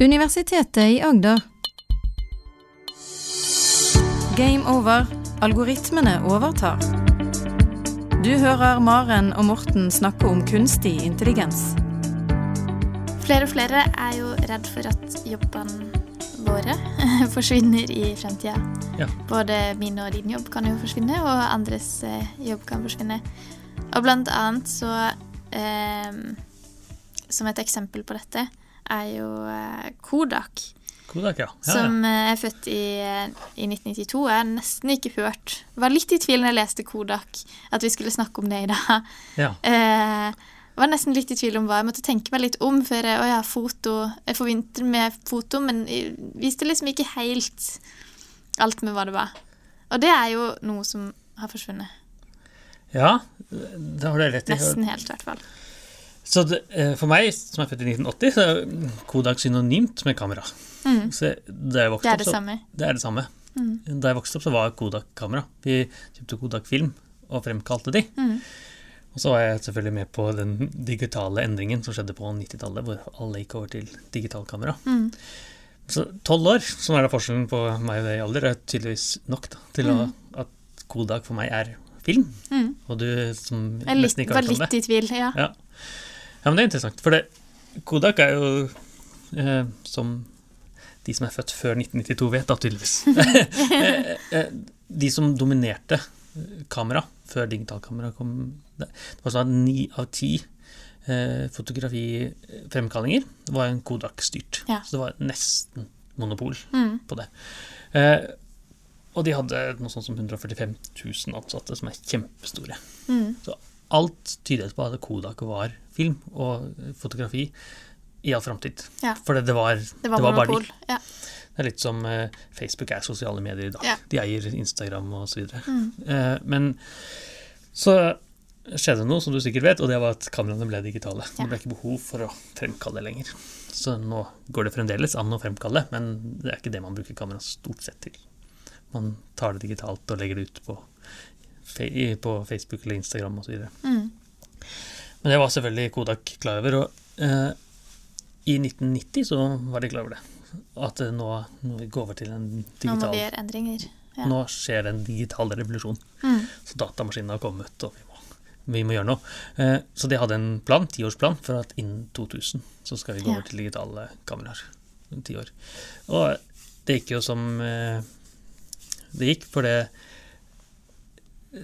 Universitetet i Agder. Game over. Algoritmene overtar. Du hører Maren og Morten snakke om kunstig intelligens. Flere og flere er jo redd for at jobbene våre forsvinner i fremtida. Ja. Både min og din jobb kan jo forsvinne, og andres eh, jobb kan forsvinne. Og blant annet så eh, Som et eksempel på dette er jo eh, Kodak, Kodak, ja. ja, som eh, er født i, eh, i 1992. Jeg har nesten ikke hørt Var litt i tvil når jeg leste Kodak, at vi skulle snakke om det i dag. ja. Eh, var nesten litt i tvil om hva jeg måtte tenke meg litt om jeg Å ja, foto. Jeg forventer med foto, men jeg visste liksom ikke helt alt med hva det var. Og det er jo noe som har forsvunnet. ja. Det har du rett i. Nesten helt, i hvert fall. Så det, eh, for meg, som er født i 1980, så er Kodak synonymt med kamera. Mm. Så da jeg vokste Det er opp, det så- samme. Det er det samme. Mm. Da jeg vokste opp, så var Kodak kamera. Vi kjøpte Kodak film og fremkalte de. Mm. Og så var jeg selvfølgelig med på den digitale endringen som skjedde på 90-tallet, hvor alle gikk over til digitalkamera. Mm. Så tolv år, som er da forskjellen på meg og deg i alder, er tydeligvis nok da, til å, at Kodak for meg er film. Mm. Og du som Jeg nesten ikke har hørt om det. Var litt i tvil, ja. Ja. Ja, men det er interessant. For det, Kodak er jo, eh, som de som er født før 1992 vet, da tydeligvis eh, eh, De som dominerte eh, kamera før digitalkamera kom Det det var sånn at ni av ti eh, fotografifremkallinger var en Kodak-styrt. Ja. Så det var nesten monopol Mm. på det. Eh, og de hadde noe sånt som 145 000 ansatte, som er kjempestore. Mm. Så alt tydet på at Kodak var film og fotografi i all framtid. Ja. For det, det var, Det var bare de. Ja. Det er litt som uh, Facebook er sosiale medier i dag. Ja. De eier Instagram videre. Mm. Eh, men så skjedde noe, som du sikkert vet, og det var at kameraene ble digitale. Ja. Det ble ikke behov for å fremkalle lenger. Så nå går det fremdeles an å fremkalle, men det er ikke det man bruker kamera stort sett til. Man tar det digitalt og legger det ut på, på Facebook eller Instagram osv. Mm. Men det var selvfølgelig Kodak klar over. Og eh, i 1990 så var de klar over det. At eh, nå, når vi går over til en Nå må digital vi gjøre endringer. Ja. Nå skjer det en digital revolusjon. Mm. Så datamaskinene har kommet, og vi må, vi må gjøre noe. Eh, så de hadde en plan, tiårsplan, for at innen 2000 så skal vi gå Ja. over til digitale kameraer. Ti år. Og det gikk jo som eh, det gikk, for det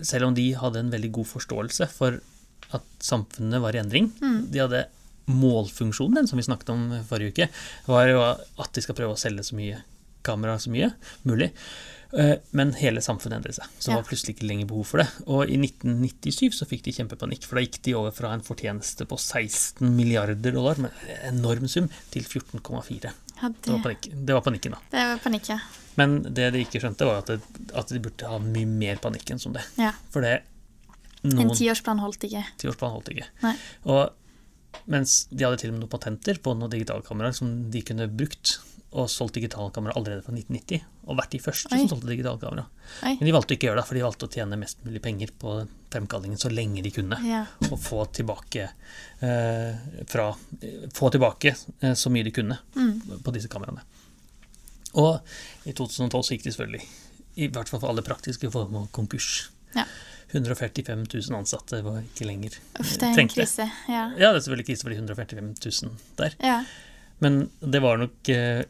Selv om de hadde en veldig god forståelse for at samfunnet var i endring, Mm. de hadde målfunksjonen, den som vi snakket om forrige uke, var jo at de skal prøve å selge så mye kamera så mye mulig. Eh, Men hele samfunnet endret seg, så det var plutselig ikke lenger behov for det. Og i 1997 så fikk de kjempepanikk, for da gikk de over fra en fortjeneste på 16 milliarder dollar, en enorm sum, til 14,4. Ja, Det, var det, panikk. det var panikken, da. det var panikk, ja. Men det de ikke skjønte, var at, det, at de burde ha mye mer panikk enn som det. ja. For det En tiårsplan holdt ikke. tiårsplan holdt ikke. Nei. Og mens de hadde til og med noen patenter på noen digitalkameraer som de kunne brukt, og solgt digitalkamera allerede fra 1990, og vært de første Oi. som solgte digitalkamera. Oi. Men de valgte ikke å gjøre det, for de valgte å tjene mest mulig penger på fremkallingen så lenge de kunne. Ja. Og få tilbake eh, fra Få tilbake eh, så mye de kunne Mm. på disse kameraene. Og i 2012 så gikk de selvfølgelig, i hvert fall for alle praktiske formål, konkurs. Ja. 145 000 ansatte var ikke lenger Uff, det er en trengte. krise. Ja. Ja, det er selvfølgelig krise for de 145 000 der. ja. Men det var nok eh,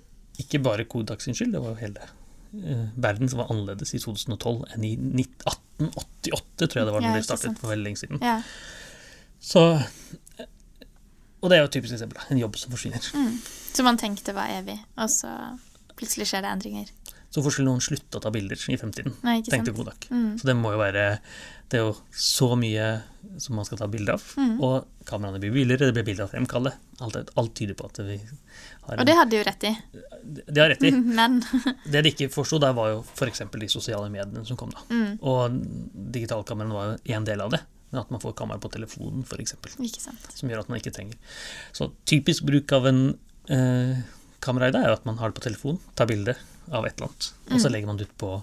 ikke bare Kodak sin skyld, det var jo hele eh, verden som var annerledes i 2012 enn i 1888, tror jeg det var Ja, når det ikke startet for veldig lenge siden. ja. Så, eh, og det er jo et typisk eksempel. En jobb som forsvinner. Mm. Som man tenkte var evig, og så plutselig skjer det endringer. Så får noen slutte å ta bilder i fremtiden, Nei, ikke tenkte? Kodak. Mm. Så det må jo være Det er jo så mye som man skal ta bilde av. Mm. Og kameraene blir billigere, det blir bilder av fremkalle. Alt, alt tyder på at vi har Og det hadde de jo rett i. Det har rett i. Men Det de ikke forsto, der var jo f.eks. de sosiale mediene som kom, da. mm, Og digitalkameraene var jo én del av det. Men at man får kamera på telefonen, f.eks. Som gjør at man ikke trenger. Så typisk bruk av en eh, kamera i dag er jo at man har det på telefonen, tar bilde av et eller annet, og så Mm. legger man det ut på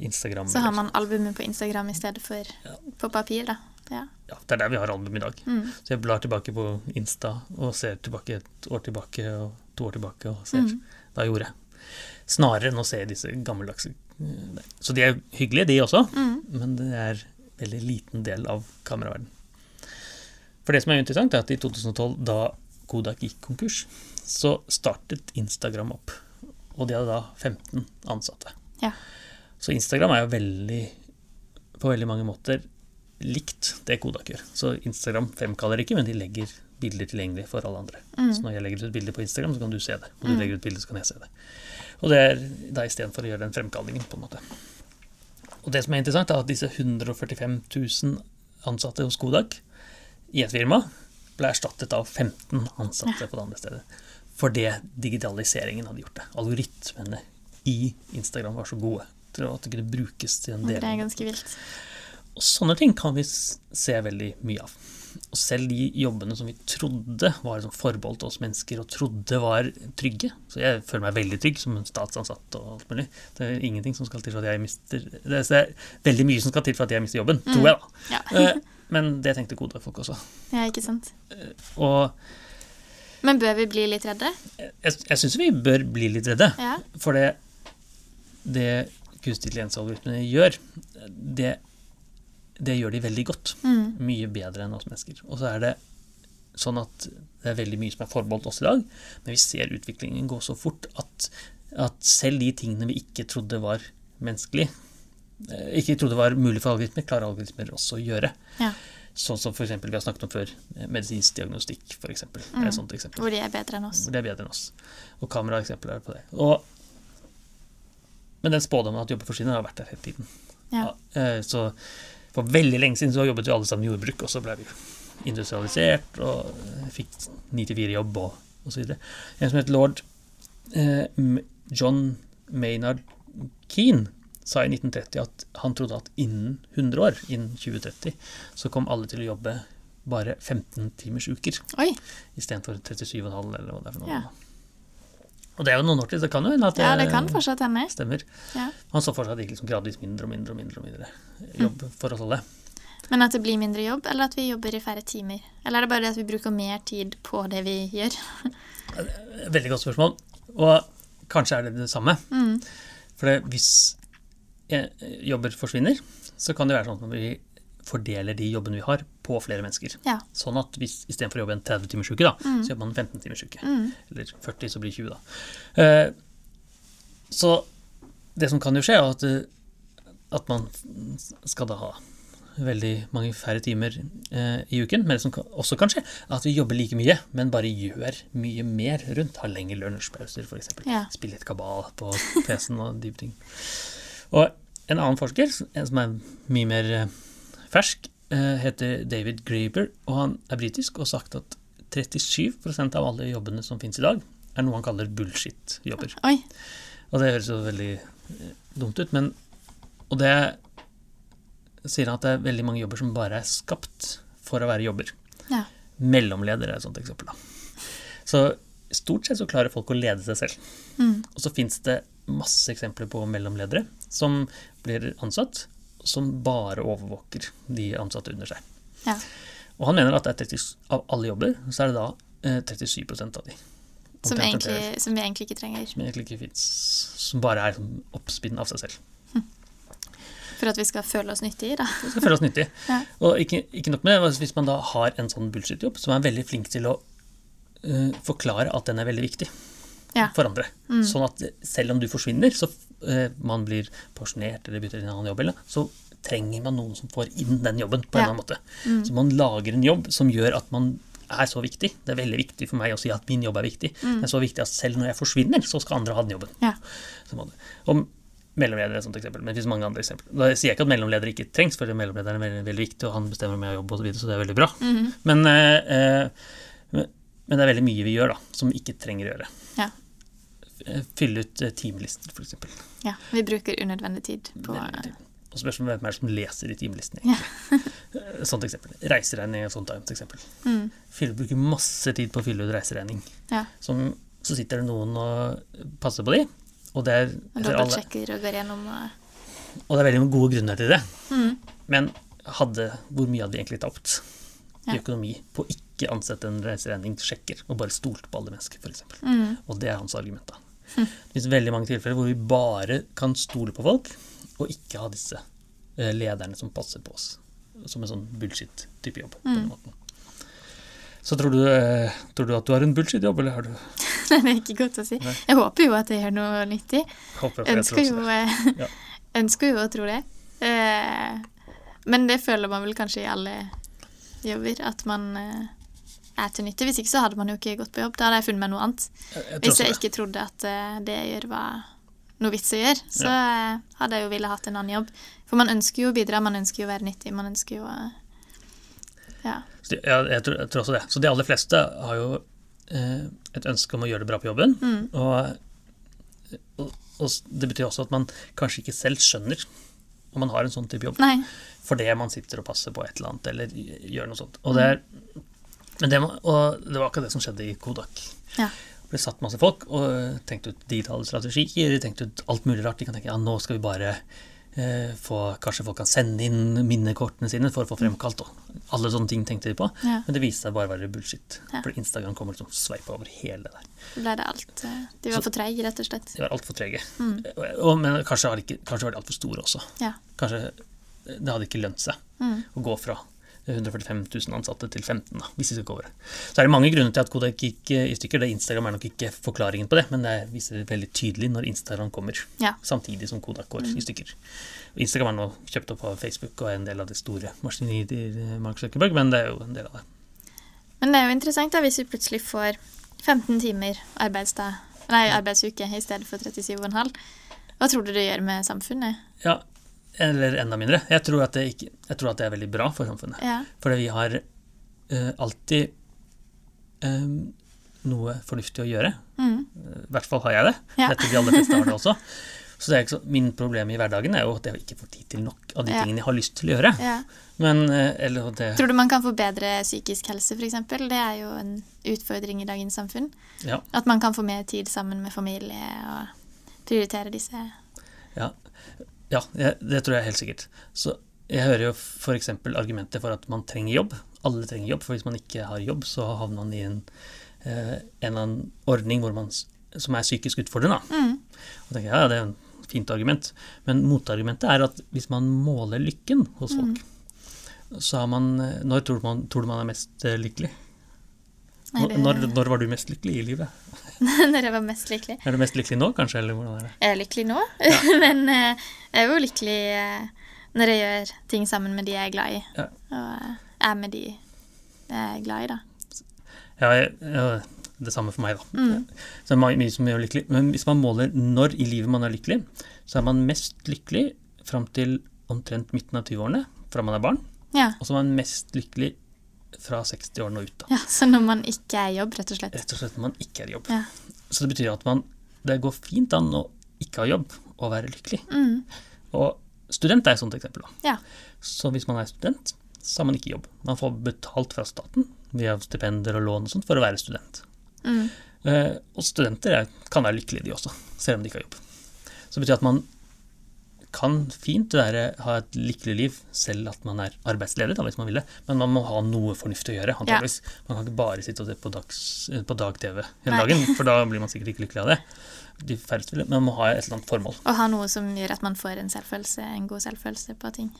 Instagram. Så har man albumet på Instagram i stedet for Ja. på papir, da. Ja. Ja, det er der vi har album i dag. Mm. Så jeg blar tilbake på Insta og ser tilbake et år tilbake og to år tilbake og ser hva jeg gjorde. Snarere enn å se disse gammeldagse eh, Så de er hyggelige, de også, men det er en veldig liten del av kameraverden. For det som er interessant, er at i 2012, da Kodak gikk konkurs, så startet Instagram opp. Og de hadde da 15 ansatte. Ja. Så Instagram er jo veldig, på veldig mange måter, likt det Kodak gjør. Så Instagram fremkaller ikke, men de legger bilder tilgjengelig for alle andre. Så når jeg legger ut et bilde på Instagram, så kan du se det. Og du legger ut bilde, så kan jeg se det. Og det er da istedenfor å gjøre den fremkallingen, på en måte. Og det som er interessant, er at disse 145 000 ansatte hos Kodak i et firma ble erstattet av 15 ansatte på det andre stedet. Fordi digitaliseringen hadde gjort det. Algoritmene i Instagram var så gode til at det kunne brukes til en del. Det er ganske vilt. Og sånne ting kan vi se veldig mye av. Og selv de jobbene som vi trodde var sånn forbeholdt oss mennesker, og trodde var trygge Så jeg føler meg veldig trygg som en statsansatt og alt mulig. Det er ingenting som skal til for at jeg mister Det er, veldig mye som skal til for at jeg mister jobben, tror jeg, da. Ja. Eh, Men det tenkte Kodak-folk også. ja, ikke sant. Og Men bør vi bli litt redde? jeg, jeg syns vi bør bli litt redde. Ja. For det, det kunstig intelligens-algoritmene gjør, det, det gjør de veldig godt. Mm. Mye bedre enn oss mennesker. Og så er det sånn at det er veldig mye som er forbeholdt oss i dag, men vi ser utviklingen gå så fort at, at selv de tingene vi ikke trodde var menneskelig, eh, ikke trodde var mulig for algoritmer, klarer algoritmer også å gjøre. Ja. Sånn som for eksempel vi har snakket om før, eh, medisinsk diagnostikk, for eksempel. mm. er et sånt eksempel. Hvor de er bedre enn oss. Hvor de er bedre enn oss. Og kameraeksempler er på det. Og, men den spådommen at jobber forsvinner, har vært der hele tiden. Ja. Ja, Så for veldig lenge siden så jobbet vi alle sammen i jordbruk, og så ble vi industrialisert og eh, fikk 9-4-jobb og, og så videre. En som het lord eh, John Maynard Keane sa i 1930 at han trodde at innen 100 år, innen 2030, så kom alle til å jobbe bare 15 timers uker Oi. istedenfor 37,5 eller hva det er for noe. Ja. Og det er jo noen år til, det kan jo hende at det, Ja, det kan fortsatt hende. stemmer. Ja. Han så for seg at det gikk liksom gradvis mindre og mindre og mindre, og mindre jobb for oss alle. Men at det blir mindre jobb, eller at vi jobber i færre timer? Eller er det bare det at vi bruker mer tid på det vi gjør? Veldig godt spørsmål. Og kanskje er det det samme. Mm. For hvis jobber forsvinner, så kan det være sånn at vi fordeler de jobbene vi har, på flere mennesker. Ja. Sånn at hvis istedenfor å jobbe en 30 timers uke, da, så jobber man 15 timers uke. Mm. Eller 40, så blir 20, da. Eh, så det som kan jo skje, er at, eh, at man skal da ha veldig mange færre timer eh, i uken. Men det som også kan skje, er at vi jobber like mye, men bare gjør mye mer rundt. Har lengre lunsjpauser, f.eks. Ja. Spille et kabal på PC-en og dype ting. Og en annen forsker, en som er mye mer eh, fersk, eh, heter David Graeber, og han er britisk og har sagt at 37% av alle jobbene som finnes i dag, er noe han kaller bullshit-jobber. Og det høres jo veldig eh, dumt ut, men Og det sier han at det er veldig mange jobber som bare er skapt for å være jobber. Ja. Mellomleder er et sånt eksempel. da. Så stort sett så klarer folk å lede seg selv. Mm. Og så fins det masse eksempler på mellomledere som blir ansatt, som bare overvåker de ansatte under seg. Ja. Og han mener at det er 30, av alle jobber, så er det da eh, 37% av de. Som, egentlig, som vi egentlig ikke trenger. som egentlig ikke fins. Som bare er sånn oppspinn av seg selv. For at vi skal føle oss nyttige, da. Vi skal føle oss nyttige. Ja. Og ikke, ikke nok med det, hvis man da har en sånn bullshit-jobb, som er veldig flink til å eh, forklare at den er veldig viktig Ja. for andre. Sånn at selv om du forsvinner, så uh, man blir pensjonert eller bytter inn en annen jobb, eller, så trenger man noen som får inn den jobben på en Ja. annen måte. Så man lager en jobb som gjør at man er så viktig. Det er veldig viktig for meg å si at min jobb er viktig. Det er så viktig at selv når jeg forsvinner, så skal andre ha den jobben. Ja. Og mellomleder er et sånt eksempel, men det finnes mange andre eksempler. Da sier jeg ikke at mellomleder ikke trengs, for mellomlederen er veldig, veldig viktig, og han bestemmer om jeg har jobb osv., så, videre, så det er veldig bra. men, eh, eh, men men det er veldig mye vi gjør da, som vi ikke trenger å gjøre. Ja. Eh, Fylle ut eh, timelister, f.eks. ja. Vi bruker unødvendig tid på Og så spørs hvem er det som leser de timelistene. Ja. Sånt eksempel. Reiseregning er et sånt et eksempel. mm. Fylle, bruker masse tid på å fylle ut reiseregning. Ja. Som, så sitter det noen og passer på de, og det er, Og dobbeltsjekker og går gjennom og og det er veldig gode grunner til det. mm. Men hadde, hvor mye hadde vi egentlig tapt i økonomi på ikke ikke ansett en reiseregningssjekker, og bare stolt på alle mennesker, f.eks. Mm. Og det er hans argument. da. Det finnes veldig mange tilfeller hvor vi bare kan stole på folk, og ikke ha disse eh, lederne som passer på oss. Som en sånn bullshit-type jobb. på den Mm. måten. Så tror du, eh, tror du at du har en bullshit-jobb, eller har du Det er ikke godt å si. Nei. Jeg håper jo at jeg gjør noe nyttig. Håper jeg Ønsker også jo, eh, Ja. ønsker jo å tro det. Men det føler man vel kanskje i alle jobber, at man er til nytte. Hvis ikke så hadde man jo ikke gått på jobb. Da hadde jeg funnet meg noe annet. Jeg, jeg Hvis jeg ikke trodde at eh, det jeg gjør var noe vits å gjøre, så ja. hadde jeg jo ville hatt en annen jobb. For man ønsker jo å bidra, man ønsker jo å være nyttig, man ønsker jo å Ja. Ja, jeg, tror, jeg tror også det. Så de aller fleste har jo eh, et ønske om å gjøre det bra på jobben. Mm. Og, og, og det betyr også at man kanskje ikke selv skjønner om man har en sånn type jobb. Nei. fordi man sitter og passer på et eller annet, eller gjør noe sånt. Og det, er, men det, og det var akkurat det som skjedde i Kodak. Ja. Det ble satt masse folk og tenkte ut digitale strategier, tenkte ut alt mulig rart. De kan tenke ja, nå skal vi bare eh, få Kanskje folk kan sende inn minnekortene sine for å få fremkalt. Og alle sånne ting tenkte de på. Ja. Men det viste seg bare å være bullshit. Ja. For Instagram kommer liksom sveipa over hele det der. Ble det alt eh, De var Så- for treige, rett og slett. De var altfor trege. Mm. Og, og, men kanskje, ikke, kanskje var de altfor store også. Ja. Kanskje det hadde ikke lønt seg Mm. å gå fra 145 000 ansatte til 15 da, hvis vi skal gå over det. Så er det mange grunner til at Kodak gikk eh, i stykker. Det Instagram er nok ikke forklaringen på det, men det viser veldig tydelig når Instagram kommer Ja. samtidig som Kodak går i stykker. Instagram er nå kjøpt opp av Facebook og er en del av det store maskineriet til eh, Mark Zuckerberg, men det er jo en del av det. Men det er jo interessant da, hvis vi plutselig får 15 timer arbeidsdag, nei, arbeidsuke i stedet for 37,5. Hva tror du det gjør med samfunnet? Ja, eller enda mindre. Jeg tror at det, ikke, tror at det er veldig bra for samfunnet. Ja. Fordi vi har uh, alltid um, noe fornuftig å gjøre. Mm. I hvert fall har jeg det. Ja. Jeg tror de aller fleste har det også. Så det så, min problem i hverdagen er jo at jeg ikke får tid til nok av de Ja. tingene jeg har lyst til å gjøre. ja. Men, eh, eller det, Tror du man kan få bedre psykisk helse, f.eks.? Det er jo en utfordring i dagens samfunn. ja, At man kan få mer tid sammen med familie og prioritere disse ja, ja jeg, det tror jeg helt sikkert. Så jeg hører jo f.eks. argumentet for at man trenger jobb. Alle trenger jobb, for hvis man ikke har jobb, så havner man i en, eh, en eller annen ordning hvor man, som er psykisk utfordrende. mm. Og tenker ja, det er et fint argument. Men motargumentet er at hvis man måler lykken hos folk, så har man eh, Når tror du man, tror man er mest eh, lykkelig? Når, Når, når var du mest lykkelig i livet? Når jeg var mest lykkelig. Er du mest lykkelig nå, kanskje? Eller hvordan er det? Jeg er lykkelig nå, men eh, jeg er jo lykkelig eh, når jeg gjør ting sammen med de jeg er glad i. Ja. Og eh, er med de jeg er glad i, da. Ja, jeg, ja, det samme for meg, da. Mm. Så det er mye som gjør lykkelig. Men hvis man måler når i livet man er lykkelig, så er man mest lykkelig fram til omtrent midten av 20-årene, fra man er barn. Ja. Og så er man mest lykkelig fra 60-årene og ut. da. ja. Så når man ikke er i jobb, rett og slett. Rett og slett når man ikke er i jobb. Ja. Så det betyr at man, det går fint an å ikke ha jobb og være lykkelig. Mm. Og student er et sånt eksempel. da. Ja. Så hvis man er student, så har man ikke jobb. Man får betalt fra staten via stipender og lån og sånt for å være student. Mm. Eh, og studenter er, kan være lykkelige de også, selv om de ikke har jobb. Så det betyr at man kan fint være, ha et lykkelig liv selv at man er arbeidsledig, da, hvis man vil det, men man må ha noe fornuftig å gjøre. antageligvis. Man kan ikke bare sitte og se på, eh, på dag-TV hele dagen, for da blir man sikkert ikke lykkelig av det. De færreste vil men man må ha et eller annet formål. Og ha noe som gjør at man får en en god selvfølelse på ting.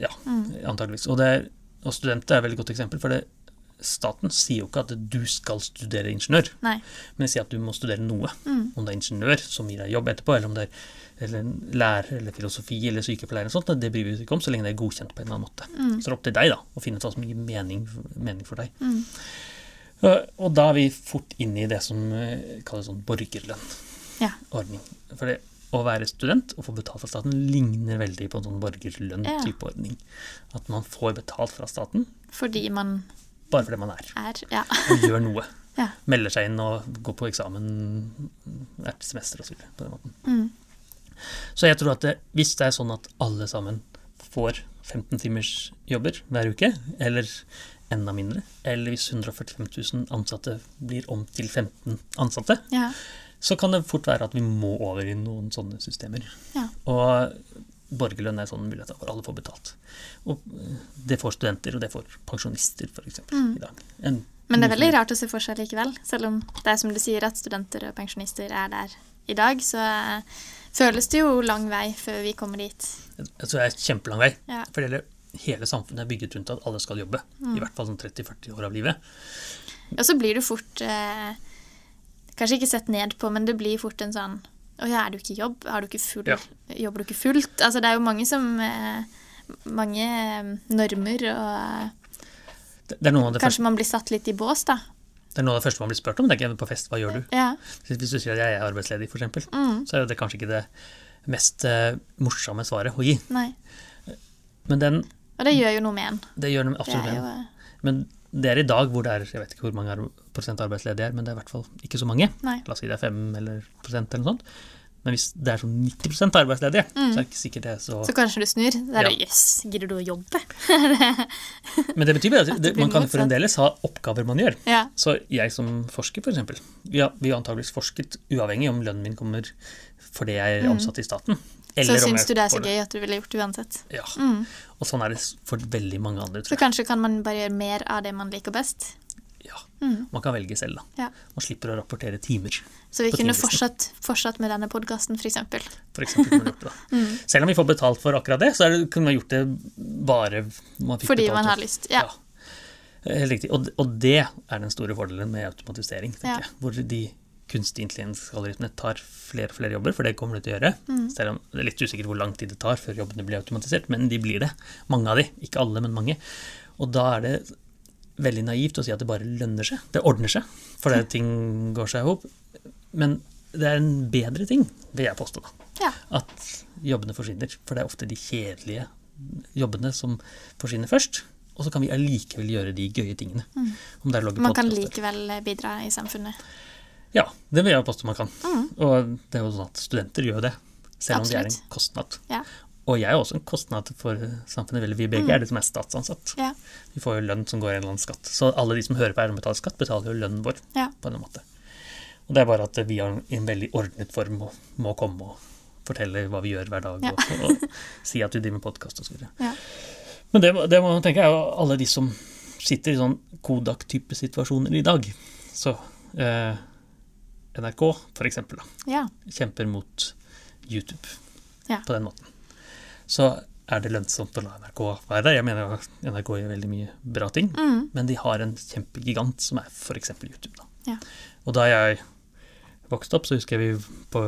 Ja, Mm. antageligvis. Og, er, og studenter er et veldig godt eksempel, for det, staten sier jo ikke at du skal studere ingeniør, Nei. men sier at du må studere noe. Mm. Om det er ingeniør som gir deg jobb etterpå, eller om det er eller lærer eller filosofi eller sykepleier, eller sånt, det bryr vi oss ikke om så lenge det er godkjent på en eller annen måte. Mm. Så det er opp til deg da, å finne ut hva som gir mening, mening for deg. Mm. Og, og da er vi fort inne i det som eh, kalles sånn borgerlønn-ordning. Ja. For det, å være student og få betalt fra staten ligner veldig på en sånn borgerlønn-type ordning. At man får betalt fra staten Fordi man bare fordi man er, er Ja. og gjør noe. Ja. Melder seg inn og går på eksamen hvert semester osv. på den måten. Mm. Så jeg tror at det, hvis det er sånn at alle sammen får 15 timers jobber hver uke, eller enda mindre, eller hvis 145 000 ansatte blir om til 15 ansatte, ja. så kan det fort være at vi må over i noen sånne systemer. Ja. Og borgerlønn er en sånn mulighet hvor alle får betalt. Og eh, det får studenter, og det får pensjonister f.eks. Mm. i dag. En Men det er veldig rart å se for seg likevel. Selv om det er som du sier at studenter og pensjonister er der i dag, så eh, føles det jo lang vei før vi kommer dit. Jeg tror det er kjempelang vei. Ja. For hele, hele samfunnet er bygget rundt at alle skal jobbe. Mm. I hvert fall sånn 30-40 år av livet. Og så blir du fort eh, Kanskje ikke sett ned på, men det blir fort en sånn Å ja, er du ikke i jobb? Har du ikke full, Ja. Jobber du ikke fullt? Altså, det er jo mange som eh, Mange eh, normer, og Det, det, er noe det, første, kanskje man blir satt litt i bås, da. det er noe av det første man blir spurt om. tenker jeg, på fest, hva gjør du? Ja. Hvis du sier at jeg er arbeidsledig, f.eks., Mm. så er det kanskje ikke det mest eh, morsomme svaret å gi. Nei. Men den, Og det gjør jo noe med en. det gjør det Det absolutt. er med. en. Men det er i dag hvor det er jeg vet ikke hvor mange prosent arbeidsledige er, men det er i hvert fall ikke så mange. Nei. La oss si det er 5 eller prosent eller noe sånt. Men hvis det er sånn 90% arbeidsledige, så er det ikke sikkert det er så Så kanskje du snur. Da er det jøss, gidder du å jobbe? Men det betyr at det, man kan fremdeles ha oppgaver man gjør. Ja. Så jeg som forsker, for eksempel, vi har, antakeligvis forsket uavhengig om lønnen min kommer fordi jeg er ansatt i staten. Mm. Så syns du det er så gøy at du ville gjort det uansett. Ja. Mm. Og sånn er det for veldig mange andre, tror jeg. Så kanskje kan man bare gjøre mer av det man liker best. Ja. Mm. Man kan velge selv, da. Ja. Man slipper å rapportere timer. Så vi kunne fortsatt, fortsatt med denne podkasten, f.eks. Da. Mm. Selv om vi får betalt for akkurat det, så er det, kunne man gjort det bare man fikk Fordi betalt man har lyst. Ja. Helt riktig. Og, og det er den store fordelen med automatisering, tenker Ja. jeg. Hvor de kunstig intelligens-algoritmene tar flere og flere jobber, for det kommer de til å gjøre. Mm. Selv om det er litt usikkert hvor lang tid det tar før jobbene blir automatisert, men de blir det. Mange av de. Ikke alle, men mange. Og da er det veldig naivt å si at det bare lønner seg. Det ordner seg, for det ting går seg i hop. Men det er en bedre ting, vil jeg påstå, da. Ja. At jobbene forsvinner. For det er ofte de kjedelige jobbene som forsvinner først. Og så kan vi allikevel gjøre de gøye tingene. Om det Mm. Man kan likevel bidra i samfunnet. Ja, det vil jeg påstå man kan. Mm. Og det er jo sånn at studenter gjør det, selv om de er en kostnad. Ja. Og jeg er også en kostnad for samfunnet. Vel, vi begge er de som er statsansatt. Ja. Vi får jo lønn som går i en eller annen skatt. Så alle de som hører på og betaler skatt, betaler jo lønnen vår Ja. på en måte. Og det er bare at vi har en veldig ordnet form og må komme og fortelle hva vi gjør hver dag, Ja. og, og si at vi driver med podkast osv. Ja. Men det, det man tenke er jo alle de som sitter i sånn Kodak-type situasjoner i dag. Så eh, NRK, eksempel, ja. kjemper mot YouTube Ja. på den måten. Så er det lønnsomt å la NRK være der. Jeg mener at NRK gjør veldig mye bra ting, Mm. men de har en kjempegigant som er f.eks. YouTube. Da. Ja. Og da jeg vokste opp, så husker jeg vi på,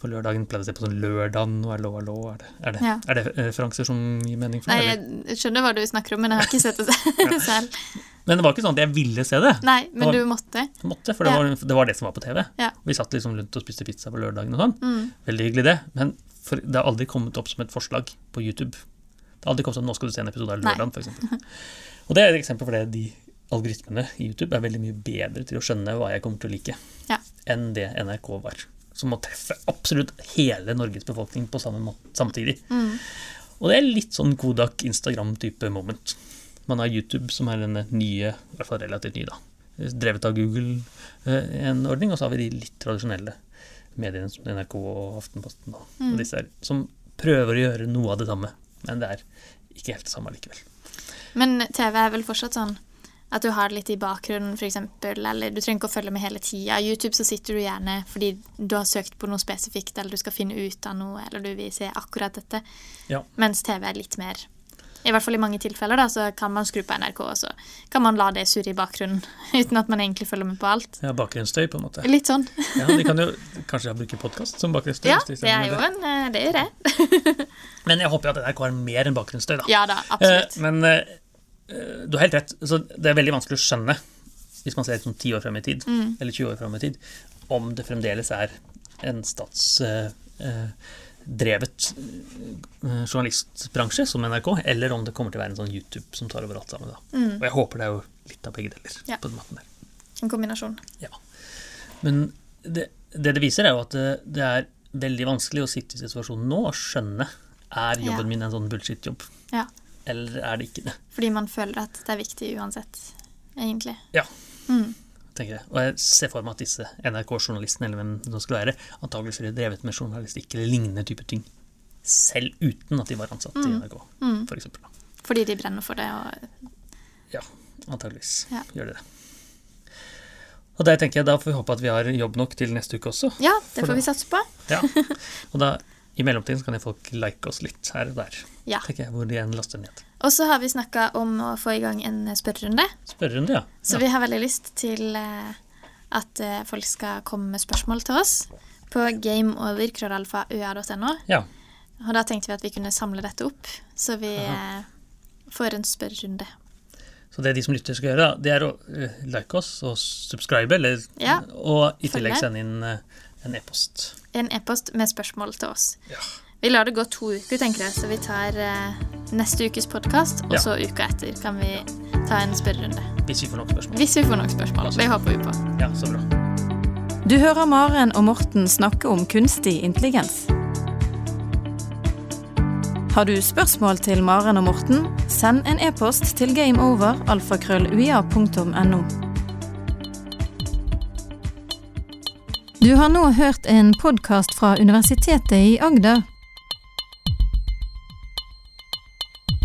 på lørdagen pleide å se på sånn Lørdagen og Hallo, hallo. Er det, er det, Ja. er det referanser som gir mening for Nei, deg? eller? jeg skjønner hva du snakker om, men jeg har ikke sett det selv. Men det var ikke sånn at jeg ville se det. Nei, men var- du måtte. Måtte, for det, Ja. var, det var det som var på TV. Ja. Vi satt liksom rundt og spiste pizza på lørdagen og sånn. Mm. Veldig hyggelig det. Men for, det har aldri kommet opp som et forslag på YouTube. Det har aldri kommet sånn 'nå skal du se en episode av. Lørdagen', f.eks. Og det er et eksempel på det de algoritmene i YouTube er veldig mye bedre til å skjønne hva jeg kommer til å like, Ja. enn det NRK var. Som må treffe absolutt hele Norges befolkning på samme måte samtidig. Mm. Og det er litt sånn Kodak Instagram-type moment. Man har YouTube, som er denne nye, i hvert fall relativt nye, da. Drevet av Google, eh, en ordning, og så har vi de litt tradisjonelle mediene som NRK og Aftenposten og, og disse her, som prøver å gjøre noe av det samme, men det er ikke helt det samme likevel. Men TV er vel fortsatt sånn at du har det litt i bakgrunnen, f.eks., eller du trenger ikke å følge med hele tida. YouTube så sitter du gjerne fordi du har søkt på noe spesifikt, eller du skal finne ut av noe, eller du vil se akkurat dette. Ja. Mens TV er litt mer I hvert fall i mange tilfeller, da, så kan man skru på NRK, og så kan man la det surre i bakgrunnen uten at man egentlig følger med på alt. Ja, bakgrunnsstøy, på en måte. Litt sånn. Ja, De kan jo kanskje bruke podkast som bakgrunnsstøy. Ja, det er jo en eh, Det er det. Men jeg håper jo at NRK har mer enn bakgrunnsstøy, da. Ja da, absolutt. Eh, men eh, eh, du har helt rett. Så det er veldig vanskelig å skjønne, hvis man ser liksom 10 år frem i tid, Mm. eller 20 år frem i tid, om det fremdeles er en stats... eh, journalistbransje som NRK, eller om det kommer til å være en sånn YouTube som tar over alt sammen. Da. Mm. Og jeg håper det er jo litt av begge deler. Ja. på den måten der. En kombinasjon. Ja. Men det, det det viser, er jo at det, det er veldig vanskelig å sitte i situasjonen nå og skjønne er jobben Ja. min en sånn bullshit-jobb, Ja. eller er det ikke det. Fordi man føler at det er viktig uansett, egentlig. Ja. Mm. Tenker jeg. Og jeg ser for meg at disse NRK-journalistene eller hvem det skulle være, antakeligvis ville drevet med journalistikk eller lignende type ting. Selv uten at de var ansatt i NRK, Mm. for eksempel. Fordi de brenner for det. Og, Ja. Antageligvis Ja. gjør de det. Og der tenker jeg da får vi håpe at vi har jobb nok til neste uke også. Ja, det får da. vi satse på. Ja. Og da i mellomtiden så kan folk like oss litt her og der, Ja. tenker jeg, hvor de enn laster ned. Og så har vi snakka om å få i gang en spørrerunde. Spørrerunde, ja. Så ja. vi har veldig lyst til eh, at eh, folk skal komme med spørsmål til oss på gameover.ua.no. ja. Og da tenkte vi at vi kunne samle dette opp, så vi Aha. får en spørrerunde. Så det de som lytter skal gjøre, det er å eh, like oss og subscribe, eller, Ja, og i tillegg sende inn eh, en e-post. En e-post med spørsmål til oss. Ja. Vi lar det gå to uker, tenker jeg, så vi tar eh, neste ukes podkast, og Ja. så uka etter kan vi ta en spørrerunde. Hvis vi får nok spørsmål. Hvis vi får nok spørsmål. Det håper vi på. Ja, så bra. Du hører Maren og Morten snakke om kunstig intelligens. Har du spørsmål til Maren og Morten, send en e-post til gameover.alfakrølluia.no. Du har nå hørt en podkast fra Universitetet i Agder.